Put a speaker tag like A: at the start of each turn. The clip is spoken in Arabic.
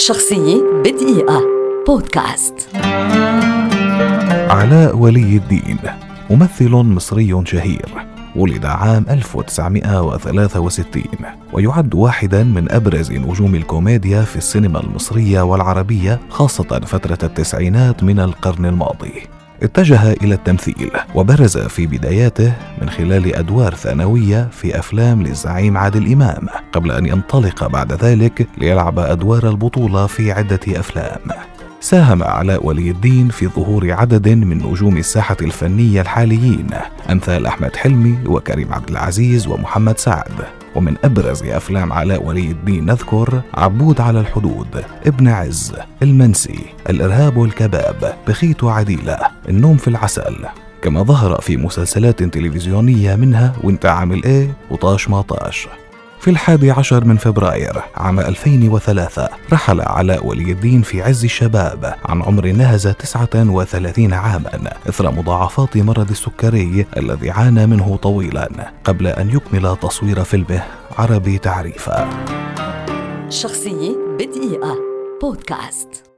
A: شخصية بدقيقة. بودكاست.
B: علاء ولي الدين ممثل مصري شهير ولد عام 1963 ويعد واحدا من أبرز نجوم الكوميديا في السينما المصرية والعربية خاصة فترة التسعينات من القرن الماضي. اتجه إلى التمثيل وبرز في بداياته من خلال أدوار ثانوية في أفلام للزعيم عادل إمام قبل أن ينطلق بعد ذلك ليلعب أدوار البطولة في عدة أفلام. ساهم علاء ولي الدين في ظهور عدد من نجوم الساحة الفنية الحاليين أمثال أحمد حلمي وكريم عبد العزيز ومحمد سعد. ومن أبرز أفلام علاء ولي الدين نذكر عبود على الحدود ابن عز المنسي الإرهاب والكباب بخيت وعديلة النوم في العسل كما ظهر في مسلسلات تلفزيونية منها وانت عامل إيه؟ وطاش ما طاش. في الحادي عشر من فبراير عام 2003 رحل علاء ولي الدين في عز الشباب عن عمر نهز 39 عاما إثر مضاعفات مرض السكري الذي عانى منه طويلا قبل أن يكمل تصوير فيلمه عربي تعريفا.
A: شخصية بدقيقة. بودكاست.